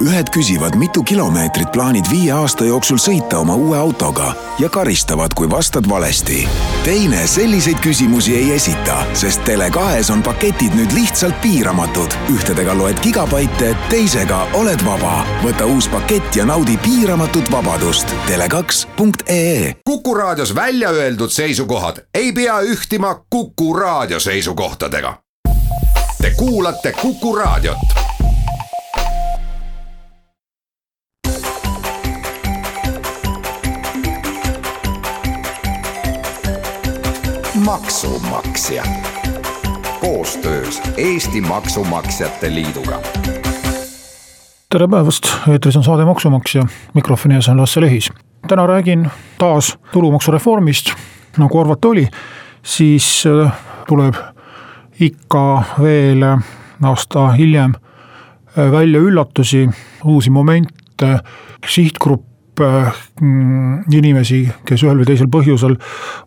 ühed küsivad, mitu kilomeetrit plaanid viie aasta jooksul sõita oma uue autoga ja karistavad, kui vastad valesti. teine selliseid küsimusi ei esita, sest Tele2-s on paketid nüüd lihtsalt piiramatud. ühtedega loed gigabaite, teisega oled vaba. võta uus pakett ja naudi piiramatut vabadust. Tele2.ee Kuku Raadios välja öeldud seisukohad ei pea ühtima Kuku Raadio seisukohtadega. Te kuulate Kuku Raadiot maksumaksja koostöös Eesti Maksumaksjate Liiduga. tere päevast, eetris on saade Maksumaksja, mikrofoni ees on Lasse Lehis. täna räägin taas tulumaksureformist, nagu arvata oli, siis äh, tuleb ikka veel aasta hiljem äh, välja üllatusi, uusi momente, sihtgrupp mm, inimesi, kes ühel või teisel põhjusel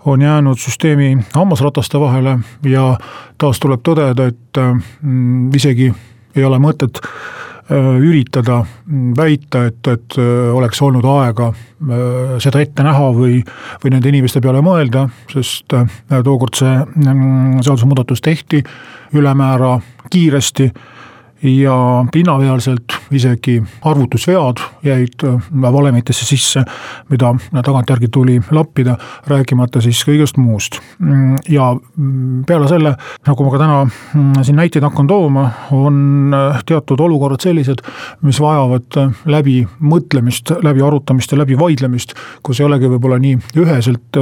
on jäänud süsteemi hammasrataste vahele ja taas tuleb tõdeda, et mm, isegi ei ole mõtet äh, üritada väita, et, et äh, oleks olnud aega äh, seda ette näha või, või nende inimeste peale mõelda, sest tookord see mm, seadusemuudatus tehti ülemäära kiiresti ja pinnapealselt isegi arvutusvead jäid valemitesse sisse, mida tagantjärgi tuli lappida, rääkimata siis kõigest muust. ja peale selle, nagu ma ka täna siin näiteid hakkan tooma, on teatud olukorrad sellised, mis vajavad läbimõtlemist, läbi arutamist ja läbi vaidlemist, kus ei olegi võib-olla nii üheselt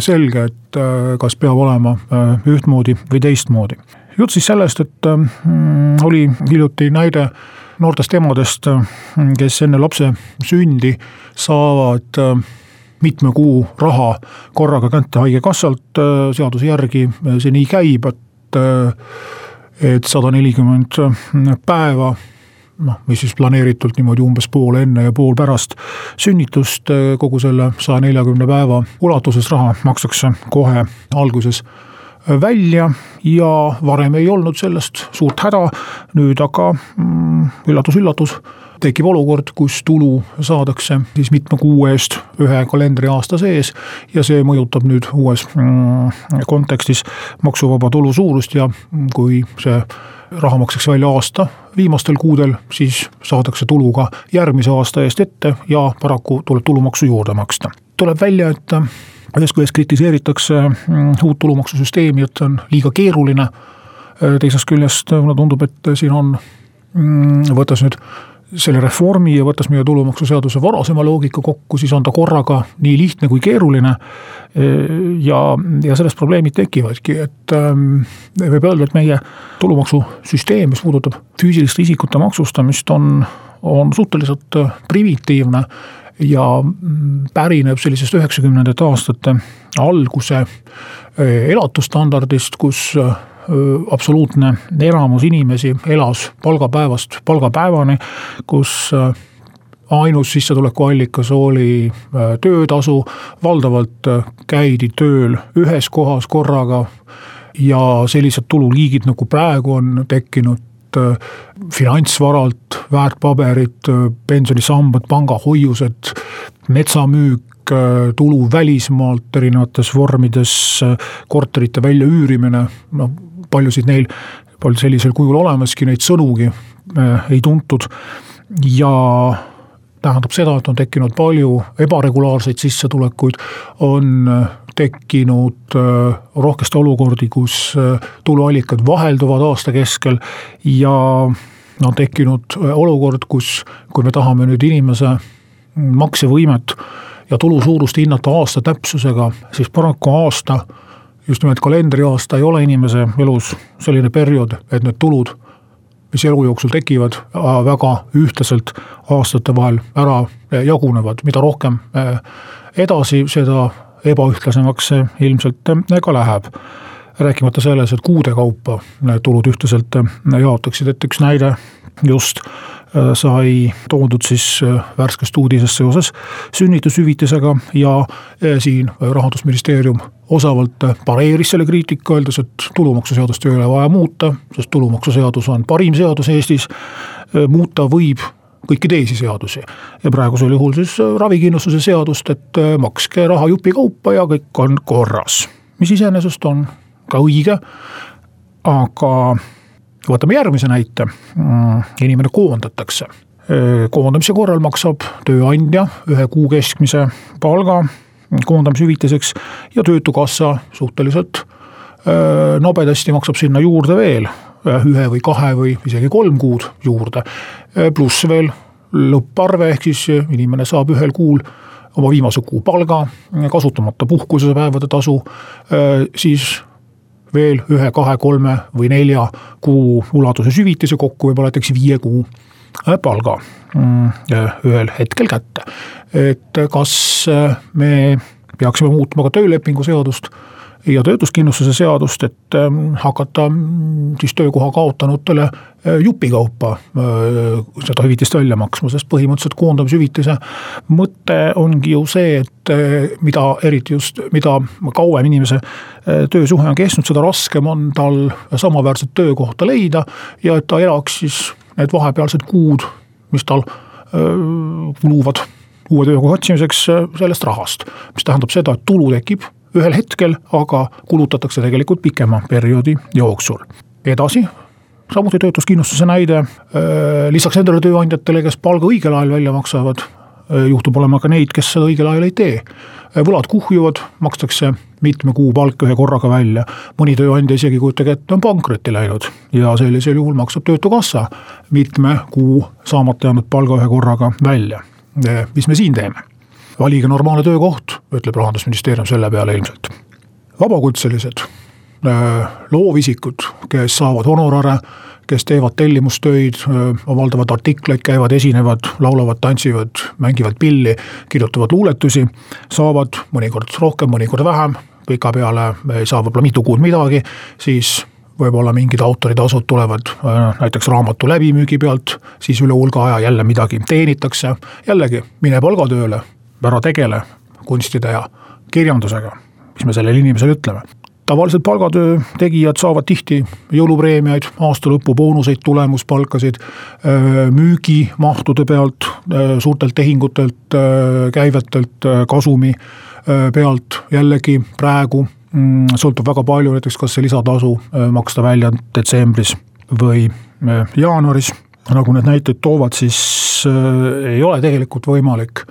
selge, et kas peab olema ühtmoodi või teistmoodi jutt siis sellest, et äh, oli hiljuti näide noortest emadest, äh, kes enne lapse sündi saavad äh, mitme kuu raha korraga kätte haigekassalt, seaduse järgi see nii käib, et et sada nelikümmend päeva noh, mis siis planeeritult niimoodi umbes pool enne ja pool pärast sünnitust, kogu selle saja neljakümne päeva ulatuses raha makstakse kohe alguses välja ja varem ei olnud sellest suurt häda. nüüd aga üllatus-üllatus mm, tekib olukord, kus tulu saadakse siis mitme kuu eest ühe kalendriaasta sees. ja see mõjutab nüüd uues mm, kontekstis maksuvaba tulu suurust ja kui see raha makstakse välja aasta viimastel kuudel, siis saadakse tulu ka järgmise aasta eest ette ja paraku tuleb tulumaksu juurde maksta. tuleb välja, et ühest küljest kritiseeritakse mm, uut tulumaksusüsteemi, et see on liiga keeruline. teisest küljest mulle tundub, et siin on, mm, võttes nüüd selle reformi ja võttes meie tulumaksuseaduse varasema loogika kokku, siis on ta korraga nii lihtne kui keeruline. ja, ja sellest probleemid tekivadki, et ähm, võib öelda, et meie tulumaksusüsteem, mis puudutab füüsiliste isikute maksustamist, on, on suhteliselt primitiivne ja mm, pärineb sellisest üheksakümnendate aastate alguse äh, elatusstandardist, kus äh, absoluutne enamus inimesi elas palgapäevast palgapäevani, kus äh, ainus sissetulekuallikas oli töötasu, valdavalt käidi tööl ühes kohas korraga ja sellised tululiigid nagu praegu on tekkinud finantsvaralt, väärtpaberid, äh, pensionisambad, pangahoiused, metsamüük, äh, tulu välismaalt erinevates vormides, korterite väljaüürimine, noh paljusid neil polnud sellisel kujul olemaski, neid sõnugi ei tuntud. Ja tähendab seda, et on tekkinud palju ebaregulaarseid sissetulekuid, on tekkinud äh, rohkesti olukordi, kus äh, tuluallikad vahelduvad aasta keskel ja on tekkinud äh, olukord, kus, kui me tahame nüüd inimese maksevõimet ja tulu suurust hinnata aasta täpsusega, siis paraku aasta, just nimelt kalendriaasta ei ole inimese elus selline periood, et need tulud, mis elu jooksul tekivad, väga ühtlaselt aastate vahel ära jagunevad, mida rohkem edasi, seda ebaühtlasemaks see ilmselt äh, ka läheb. rääkimata selles, et kuude kaupa need tulud ühtlaselt äh, jaotaksid, et üks näide just sai toodud siis värskest uudisest seoses sünnitushüvitisega ja siin rahandusministeerium osavalt pareeris selle kriitika, öeldes, et tulumaksuseadust ei ole vaja muuta, sest tulumaksuseadus on parim seadus Eestis. muuta võib kõiki teisi seadusi. ja praegusel juhul siis ravikindlustuse seadust, et makske raha jupikaupa ja kõik on korras. mis iseenesest on ka õige, aga võtame järgmise näite, mm, inimene koondatakse. koondamise korral maksab tööandja ühe kuu keskmise palga koondamishüvitiseks ja Töötukassa suhteliselt nobedasti maksab sinna juurde veel ühe või kahe või isegi kolm kuud juurde. pluss veel lõpparve, ehk siis inimene saab ühel kuul oma viimase kuu palga, kasutamata puhkusepäevade tasu, siis veel ühe, kahe, kolme või nelja kuu ulatuses hüvitise, kokku võib-olla näiteks viie kuu palga mm, ühel hetkel kätte. et kas me peaksime muutma ka töölepingu seadust ja töötuskindlustuse seadust, et ähm, hakata mm, siis töökoha kaotanutele äh, jupikaupa äh, seda hüvitist välja maksma, sest põhimõtteliselt koondamishüvitise mõte ongi ju see, et äh, mida eriti just, mida kauem inimese töösuhe on kestnud, seda raskem on tal samaväärset töökohta leida ja et ta elaks siis need vahepealsed kuud, mis tal kuluvad uue töökoha otsimiseks sellest rahast. mis tähendab seda, et tulu tekib ühel hetkel, aga kulutatakse tegelikult pikema perioodi jooksul. edasi, samuti töötuskindlustuse näide, lisaks nendele tööandjatele, kes palga õigel ajal välja maksavad, juhtub olema ka neid, kes seda õigel ajal ei tee. Võlad kuhjuvad, makstakse mitme kuu palk ühe korraga välja, mõni tööandja isegi kujutage ette, on pankrotti läinud ja sellisel juhul maksab Töötukassa mitme kuu saamata jäänud palga ühe korraga välja. mis me siin teeme? Valige normaalne töökoht, ütleb rahandusministeerium selle peale ilmselt. vabakutselised, äh, loovisikud, kes saavad honorare, kes teevad tellimustöid, äh, avaldavad artikleid, käivad, esinevad, laulavad, tantsivad, mängivad pilli, kirjutavad luuletusi, saavad mõnikord rohkem, mõnikord vähem, pikapeale ei saa võib-olla mitu kuud midagi, siis võib-olla mingid autoritasud tulevad äh, näiteks raamatu läbimüügi pealt, siis üle hulga aja jälle midagi teenitakse, jällegi mine palgatööle, ära tegele kunstide ja kirjandusega, mis me sellele inimesele ütleme tavaliselt palgatöö tegijad saavad tihti jõulupreemiaid, aasta lõpu boonuseid, tulemuspalkasid, müügimahtude pealt, suurtelt tehingutelt, käivetelt, kasumi pealt, jällegi praegu mm, sõltub väga palju näiteks, kas see lisatasu maksta välja detsembris või jaanuaris. nagu need näited toovad, siis ei ole tegelikult võimalik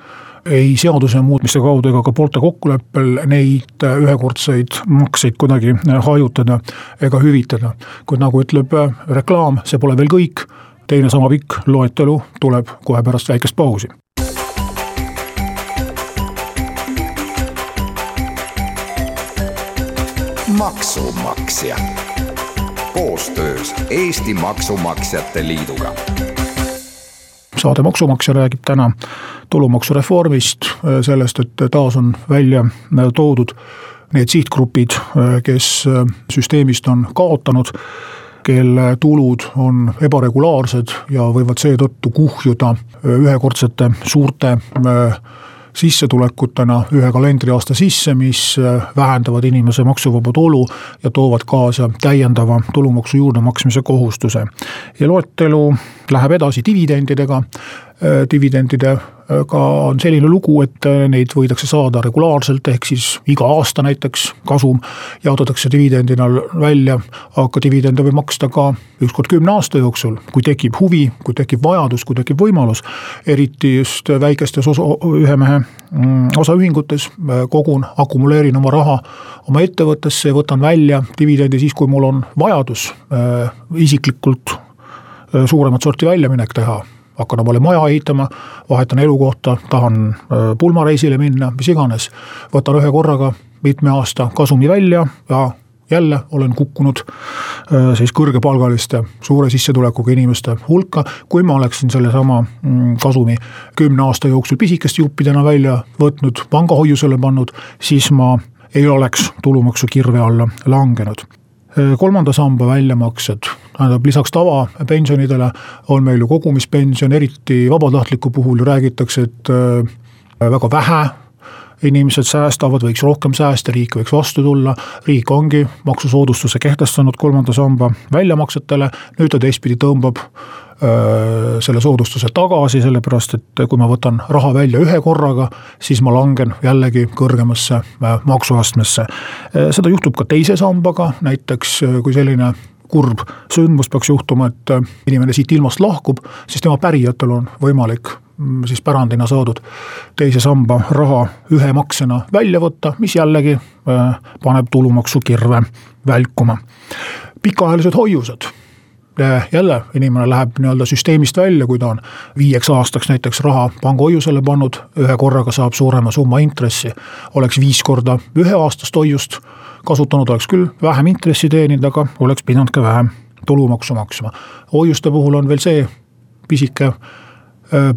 ei seaduse muutmise kaudu ega ka poolte kokkuleppel neid ühekordseid makseid kuidagi hajutada ega hüvitada. kuid nagu ütleb reklaam, see pole veel kõik, teine sama pikk loetelu tuleb kohe pärast väikest pausi. maksumaksja koostöös Eesti Maksumaksjate Liiduga saade Maksumaksja räägib täna tulumaksureformist, sellest, et taas on välja toodud need sihtgrupid, kes süsteemist on kaotanud, kelle tulud on ebaregulaarsed ja võivad seetõttu kuhjuda ühekordsete suurte sissetulekutena ühe kalendriaasta sisse, mis vähendavad inimese maksuvaba tulu ja toovad kaasa täiendava tulumaksu juurdemaksmise kohustuse. ja loetelu läheb edasi dividendidega, dividendide ka on selline lugu, et äh, neid võidakse saada regulaarselt, ehk siis iga aasta näiteks kasum jaotatakse dividendina välja, aga dividende võib maksta ka ükskord kümne aasta jooksul, kui tekib huvi, kui tekib vajadus, kui tekib võimalus. eriti just väikestes osa, ühe mehe mm, osaühingutes äh, kogun, akumuleerin oma raha oma ettevõttesse ja võtan välja dividendi siis, kui mul on vajadus äh, isiklikult suuremat sorti väljaminek teha hakkan omale maja ehitama, vahetan elukohta, tahan äh, pulmareisile minna, mis iganes. võtan ühe korraga mitme aasta kasumi välja ja jälle olen kukkunud äh, siis kõrgepalgaliste, suure sissetulekuga inimeste hulka. kui ma oleksin sellesama mm, kasumi kümne aasta jooksul pisikeste juppidena välja võtnud, pangahoiusele pannud, siis ma ei oleks tulumaksu kirve alla langenud kolmanda samba väljamaksed, tähendab lisaks tavapensionidele on meil ju kogumispension, eriti vabatahtliku puhul ju räägitakse, et äh, väga vähe inimesed säästavad, võiks rohkem säästa, riik võiks vastu tulla. riik ongi maksusoodustuse kehtestanud kolmanda samba väljamaksetele, nüüd ta teistpidi tõmbab selle soodustuse tagasi, sellepärast et kui ma võtan raha välja ühe korraga, siis ma langen jällegi kõrgemasse maksuastmesse. seda juhtub ka teise sambaga, näiteks kui selline kurb sündmus peaks juhtuma, et inimene siit ilmast lahkub, siis tema pärijatel on võimalik mm, siis pärandina saadud teise samba raha ühe maksena välja võtta, mis jällegi paneb tulumaksukirve välkuma. pikaajalised hoiused jälle inimene läheb nii-öelda süsteemist välja, kui ta on viieks aastaks näiteks raha pangahoiusele pannud, ühe korraga saab suurema summa intressi. oleks viis korda üheaastast hoiust kasutanud, oleks küll vähem intressi teeninud, aga oleks pidanud ka vähem tulumaksu maksma. hoiuste puhul on veel see pisike äh,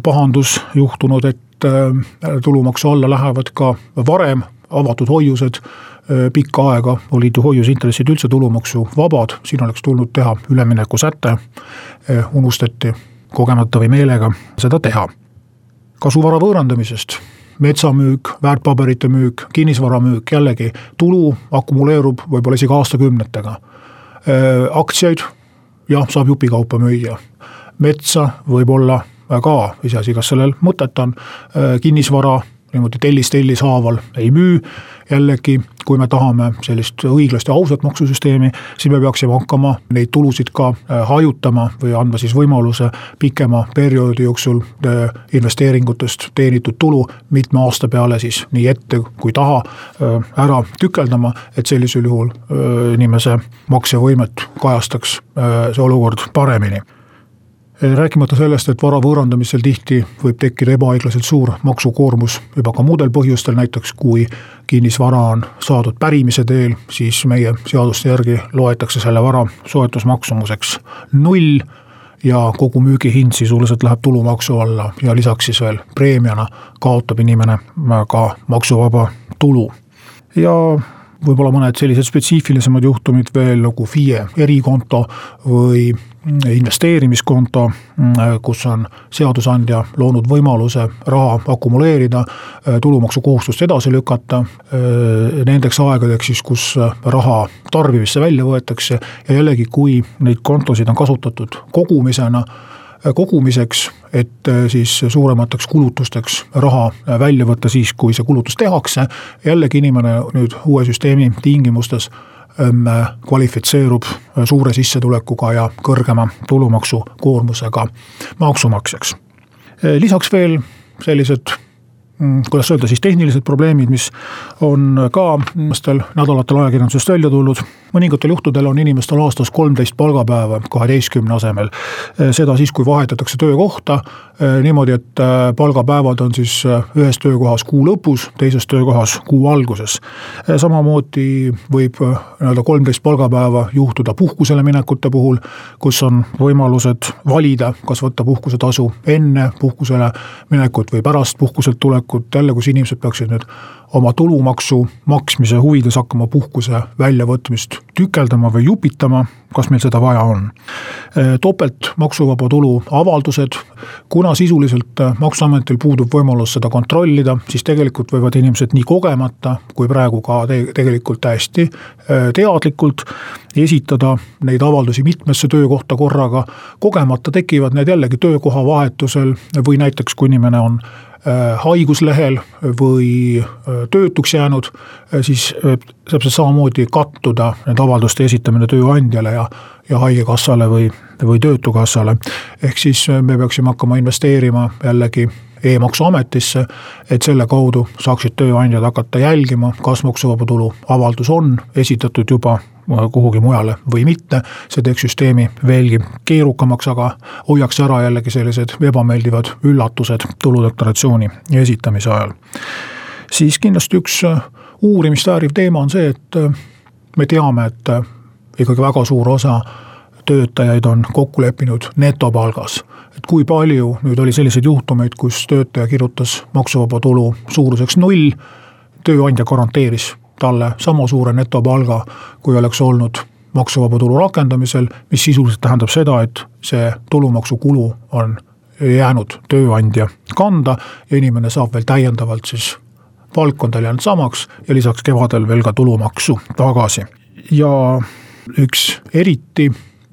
pahandus juhtunud, et äh, tulumaksu alla lähevad ka varem avatud hoiused pikka aega olid ju hoiusintressid üldse tulumaksuvabad, siin oleks tulnud teha üleminekusäte. unustati kogemata või meelega seda teha. kasuvara võõrandamisest, metsamüük, väärtpaberite müük, kinnisvara müük, jällegi tulu akumuleerub võib-olla isegi aastakümnetega. aktsiaid, jah, saab jupikaupa müüa, metsa võib-olla ka, iseasi, kas sellel mõtet on, kinnisvara niimoodi tellis tellis haaval ei müü. jällegi, kui me tahame sellist õiglast ja ausat maksusüsteemi, siis me peaksime hakkama neid tulusid ka äh, hajutama või andma siis võimaluse pikema perioodi jooksul äh, investeeringutest teenitud tulu mitme aasta peale siis nii ette kui taha äh, ära tükeldama, et sellisel juhul inimese maksevõimet kajastaks see olukord paremini rääkimata sellest, et vara võõrandamisel tihti võib tekkida ebaõiglaselt suur maksukoormus juba ka muudel põhjustel, näiteks kui kinnisvara on saadud pärimise teel, siis meie seaduste järgi loetakse selle vara soetusmaksumuseks null ja kogu müügihind sisuliselt läheb tulumaksu alla ja lisaks siis veel preemiana kaotab inimene ka maksuvaba tulu. ja võib-olla mõned sellised spetsiifilisemad juhtumid veel nagu FIE erikonto või investeerimiskonto, kus on seadusandja loonud võimaluse raha akumuleerida, tulumaksukohustust edasi lükata. Nendeks aegadeks siis, kus raha tarbimisse välja võetakse ja jällegi, kui neid kontosid on kasutatud kogumisena kogumiseks, et äh, siis suuremateks kulutusteks raha äh, välja võtta siis, kui see kulutus tehakse. jällegi inimene nüüd uue süsteemi tingimustes ähm, kvalifitseerub äh, suure sissetulekuga ja kõrgema tulumaksukoormusega maksumaksjaks. lisaks veel sellised kuidas öelda siis tehnilised probleemid, mis on ka viimastel nädalatel ajakirjandusest välja tulnud. mõningatel juhtudel on inimestel aastas kolmteist palgapäeva kaheteistkümne asemel. seda siis, kui vahetatakse töökohta niimoodi, et palgapäevad on siis ühes töökohas kuu lõpus, teises töökohas kuu alguses. samamoodi võib nii-öelda kolmteist palgapäeva juhtuda puhkusele minekute puhul, kus on võimalused valida, kas võtta puhkusetasu enne puhkusele minekut või pärast puhkuselt tulekut jälle, kus inimesed peaksid nüüd oma tulumaksu maksmise huvides hakkama puhkuse väljavõtmist tükeldama või jupitama, kas meil seda vaja on. topelt maksuvaba tulu avaldused, kuna sisuliselt maksuametil puudub võimalus seda kontrollida, siis tegelikult võivad inimesed nii kogemata kui praegu ka te tegelikult täiesti teadlikult esitada neid avaldusi mitmesse töökohta korraga. kogemata tekivad need jällegi töökoha vahetusel või näiteks, kui inimene on Äh, haiguslehel või äh, töötuks jäänud, äh, siis see samamoodi kattuda, nende avalduste esitamine tööandjale ja, ja haigekassale või, või töötukassale. ehk siis me peaksime hakkama investeerima jällegi e-maksuametisse, et selle kaudu saaksid tööandjad hakata jälgima, kas maksuvaba tulu avaldus on esitatud juba kuhugi mujale või mitte. see teeks süsteemi veelgi keerukamaks, aga hoiaks ära jällegi sellised ebameeldivad üllatused tuludeklaratsiooni esitamise ajal. siis kindlasti üks äh, uurimist vääriv teema on see, et äh, me teame, et äh, ikkagi väga suur osa töötajaid on kokku leppinud netopalgas. et kui palju nüüd oli selliseid juhtumeid, kus töötaja kirjutas maksuvaba tulu suuruseks null, tööandja garanteeris talle sama suure netopalga, kui oleks olnud maksuvaba tulu rakendamisel, mis sisuliselt tähendab seda, et see tulumaksukulu on jäänud tööandja kanda ja inimene saab veel täiendavalt siis, palk on tal jäänud samaks ja lisaks kevadel veel ka tulumaksu tagasi. ja üks eriti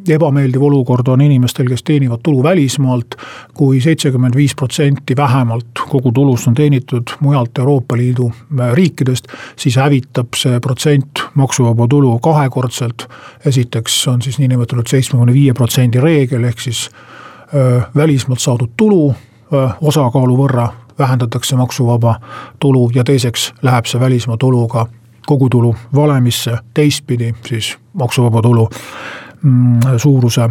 ebameeldiv olukord on inimestel, kes teenivad tulu välismaalt kui. kui seitsekümmend viis protsenti vähemalt kogu tulust on teenitud mujalt Euroopa Liidu äh, riikidest, siis hävitab see protsent maksuvaba tulu kahekordselt. esiteks on siis niinimetatud seitsmekümne viie protsendi reegel, ehk siis äh, välismaalt saadud tulu äh, osakaalu võrra vähendatakse maksuvaba tulu ja teiseks läheb see välismaa tulu ka kogutulu valemisse, teistpidi siis maksuvaba tulu suuruse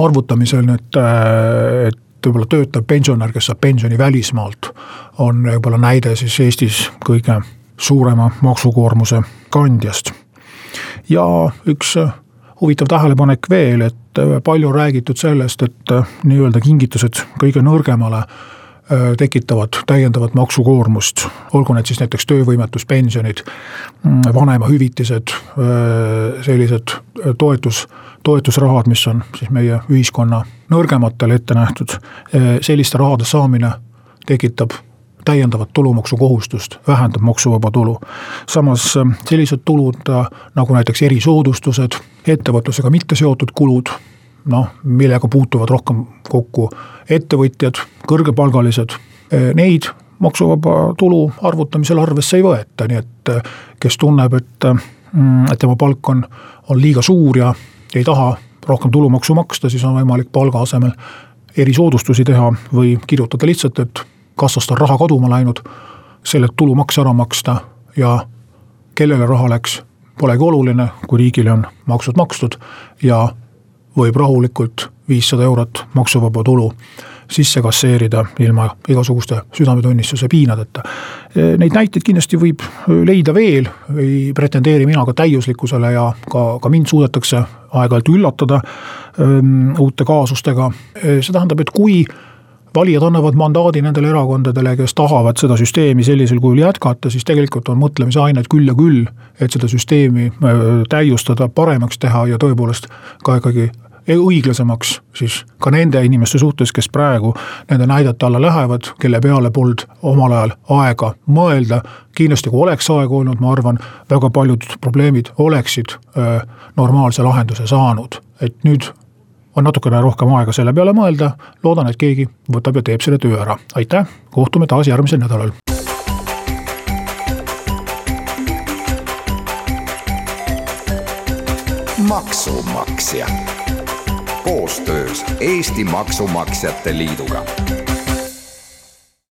arvutamisel nüüd, äh, et võib-olla töötav pensionär, kes saab pensioni välismaalt, on võib-olla näide siis Eestis kõige suurema maksukoormuse kandjast. ja üks huvitav tähelepanek veel, et palju on räägitud sellest, et nii-öelda kingitused kõige nõrgemale Äh, tekitavad täiendavat maksukoormust, olgu need siis näiteks töövõimetuspensionid, mm, vanemahüvitised, äh, sellised äh, toetus, toetusrahad, mis on siis meie ühiskonna nõrgematele ette nähtud, selliste rahade saamine tekitab täiendavat tulumaksukohustust, vähendab maksuvaba tulu. samas sellised tulud nagu näiteks erisoodustused, ettevõtlusega mitte seotud kulud noh, millega puutuvad rohkem kokku ettevõtjad, kõrgepalgalised, eh, neid maksuvaba tulu arvutamisel arvesse ei võeta, nii et eh, kes tunneb, et, mm, et tema palk on, on liiga suur ja ei taha rohkem tulumaksu maksta, siis on võimalik palga asemel erisoodustusi teha või kirjutada lihtsalt, et kassast on raha kaduma läinud, sellelt tulumaks ära maksta ja kellele raha läks, polegi oluline, kui riigile on maksud makstud ja võib rahulikult viissada eurot maksuvaba tulu sisse kasseerida ilma igasuguste südametunnistuse piinadeta. Neid näiteid kindlasti võib leida veel, ei pretendeeri mina ka täiuslikkusele ja ka, ka mind suudetakse aeg-ajalt üllatada öö, ähm, uute kaasustega. see tähendab, et kui valijad annavad mandaadi nendele erakondadele, kes tahavad seda süsteemi sellisel kujul jätkata, siis tegelikult on mõtlemise ainet küll ja küll, et seda süsteemi äh, täiustada, paremaks teha ja tõepoolest ka ikkagi õiglasemaks siis ka nende inimeste suhtes, kes praegu nende näidete alla lähevad, kelle peale polnud omal ajal aega mõelda. kindlasti, kui oleks aega olnud, ma arvan, väga paljud probleemid oleksid öö, normaalse lahenduse saanud, et nüüd on natukene rohkem aega selle peale mõelda, loodan, et keegi võtab ja teeb selle töö ära, aitäh, kohtume taas järgmisel nädalal. maksumaksja. Koostöös Eesti Maksumaksjate Liiduga